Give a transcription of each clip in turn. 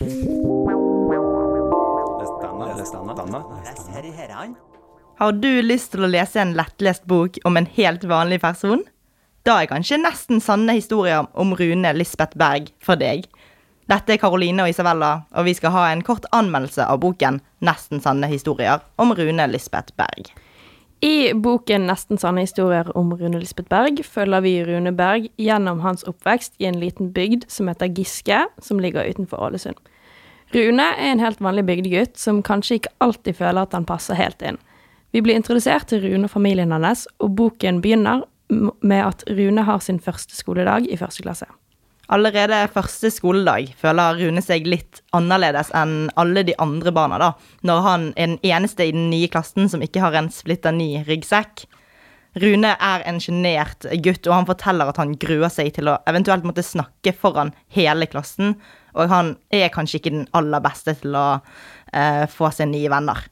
Har du lyst til å lese en lettlest bok om en helt vanlig person? Da er kanskje nesten sanne historier om Rune Lisbeth Berg for deg. Dette er Karoline og Isabella, og vi skal ha en kort anmeldelse av boken 'Nesten sanne historier' om Rune Lisbeth Berg. I boken 'Nesten sanne historier om Rune Lisbeth Berg' følger vi Rune Berg gjennom hans oppvekst i en liten bygd som heter Giske, som ligger utenfor Ålesund. Rune er en helt vanlig bygdegutt som kanskje ikke alltid føler at han passer helt inn. Vi blir introdusert til Rune og familien hans, og boken begynner med at Rune har sin første skoledag i første klasse. Allerede første skoledag føler Rune seg litt annerledes enn alle de andre barna, da, når han er den eneste i den nye klassen som ikke har en splitter ny ryggsekk. Rune er en sjenert gutt, og han forteller at han gruer seg til å eventuelt måtte snakke foran hele klassen, og han er kanskje ikke den aller beste til å eh, få seg nye venner.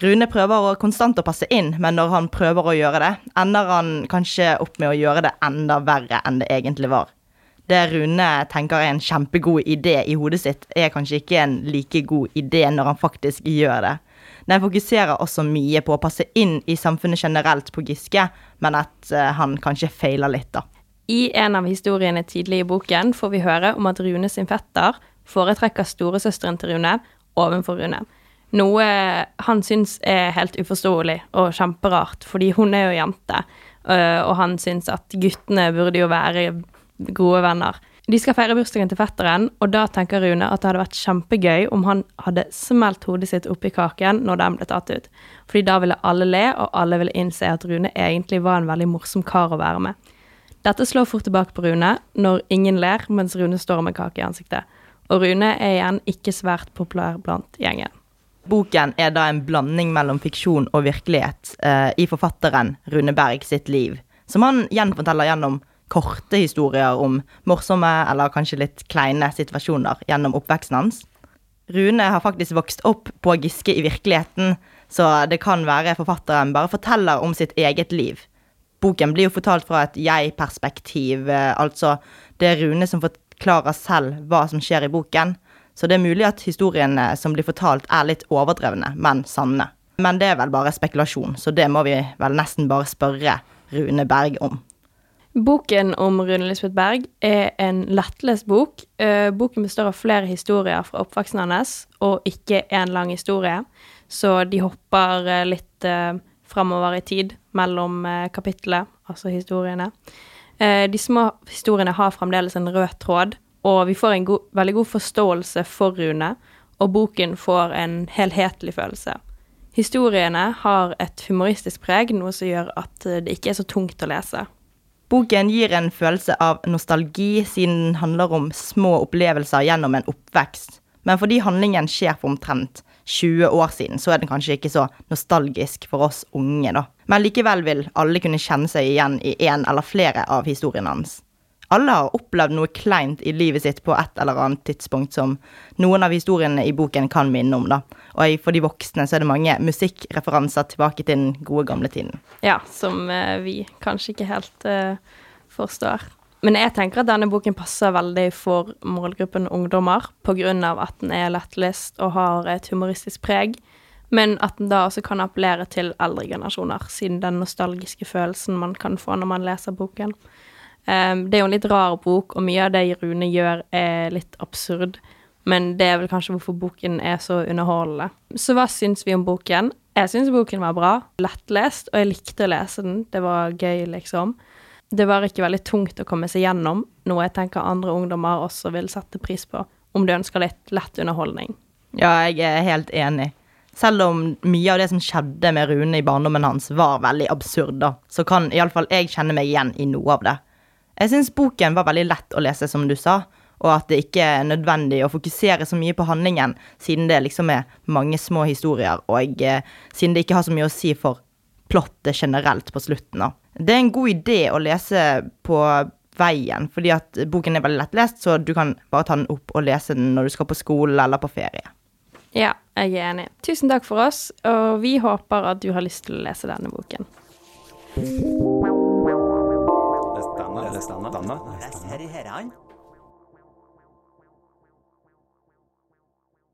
Rune prøver å konstant å passe inn, men når han prøver å gjøre det, ender han kanskje opp med å gjøre det enda verre enn det egentlig var. Det Rune tenker er en kjempegod idé i hodet sitt, er kanskje ikke en like god idé når han faktisk gjør det. Den fokuserer også mye på å passe inn i samfunnet generelt på Giske, men at uh, han kanskje feiler litt, da. I en av historiene tidlig i boken får vi høre om at Rune sin fetter foretrekker storesøsteren til Rune ovenfor Rune. Noe han syns er helt uforståelig og kjemperart, fordi hun er jo jente, øh, og han syns at guttene burde jo være gode venner. De skal feire bursdagen til fetteren, og da tenker Rune at det hadde vært kjempegøy om han hadde smelt hodet sitt oppi kaken når den ble tatt ut. Fordi da ville alle le, og alle ville innse at Rune egentlig var en veldig morsom kar å være med. Dette slår fort tilbake på Rune når ingen ler mens Rune står med kake i ansiktet. Og Rune er igjen ikke svært populær blant gjengen. Boken er da en blanding mellom fiksjon og virkelighet eh, i forfatteren Rune Berg sitt liv, som han gjenforteller gjennom korte historier om morsomme eller kanskje litt kleine situasjoner gjennom oppveksten hans. Rune har faktisk vokst opp på Giske i virkeligheten, så det kan være forfatteren bare forteller om sitt eget liv. Boken blir jo fortalt fra et jeg-perspektiv, eh, altså det er Rune som forklarer selv hva som skjer i boken, så det er mulig at historiene som blir fortalt, er litt overdrevne, men sanne. Men det er vel bare spekulasjon, så det må vi vel nesten bare spørre Rune Berg om. Boken om Rune Lisbeth Berg er en lettlest bok. Eh, boken består av flere historier fra oppveksten hans, og ikke én lang historie. Så de hopper eh, litt eh, framover i tid mellom kapitlene, altså historiene. De små historiene har fremdeles en rød tråd, og vi får en god, veldig god forståelse for Rune, og boken får en helhetlig følelse. Historiene har et humoristisk preg, noe som gjør at det ikke er så tungt å lese. Boken gir en følelse av nostalgi, siden den handler om små opplevelser gjennom en oppvekst. Men fordi handlingen skjer for omtrent 20 år siden, så er den kanskje ikke så nostalgisk for oss unge, da. Men likevel vil alle kunne kjenne seg igjen i en eller flere av historiene hans alle har opplevd noe kleint i livet sitt på et eller annet tidspunkt som noen av historiene i boken kan minne om. da. Og for de voksne så er det mange musikkreferanser tilbake til den gode, gamle tiden. Ja, som eh, vi kanskje ikke helt uh, forstår. Men jeg tenker at denne boken passer veldig for målgruppen ungdommer, pga. at den er lettlest og har et humoristisk preg. Men at den da også kan appellere til eldre generasjoner, siden den nostalgiske følelsen man kan få når man leser boken. Um, det er jo en litt rar bok, og mye av det Rune gjør, er litt absurd. Men det er vel kanskje hvorfor boken er så underholdende. Så hva syns vi om boken? Jeg syns boken var bra. Lettlest, og jeg likte å lese den. Det var gøy, liksom. Det var ikke veldig tungt å komme seg gjennom, noe jeg tenker andre ungdommer også vil sette pris på, om du ønsker litt lett underholdning. Ja, jeg er helt enig. Selv om mye av det som skjedde med Rune i barndommen hans var veldig absurd, da, så kan iallfall jeg kjenne meg igjen i noe av det. Jeg syns boken var veldig lett å lese, som du sa, og at det ikke er nødvendig å fokusere så mye på handlingen, siden det liksom er mange små historier, og eh, siden det ikke har så mye å si for plottet generelt på slutten. Da. Det er en god idé å lese på veien, fordi at boken er veldig lettlest, så du kan bare ta den opp og lese den når du skal på skole eller på ferie. Ja, jeg er enig. Tusen takk for oss, og vi håper at du har lyst til å lese denne boken. Stanna. Stanna. Stanna.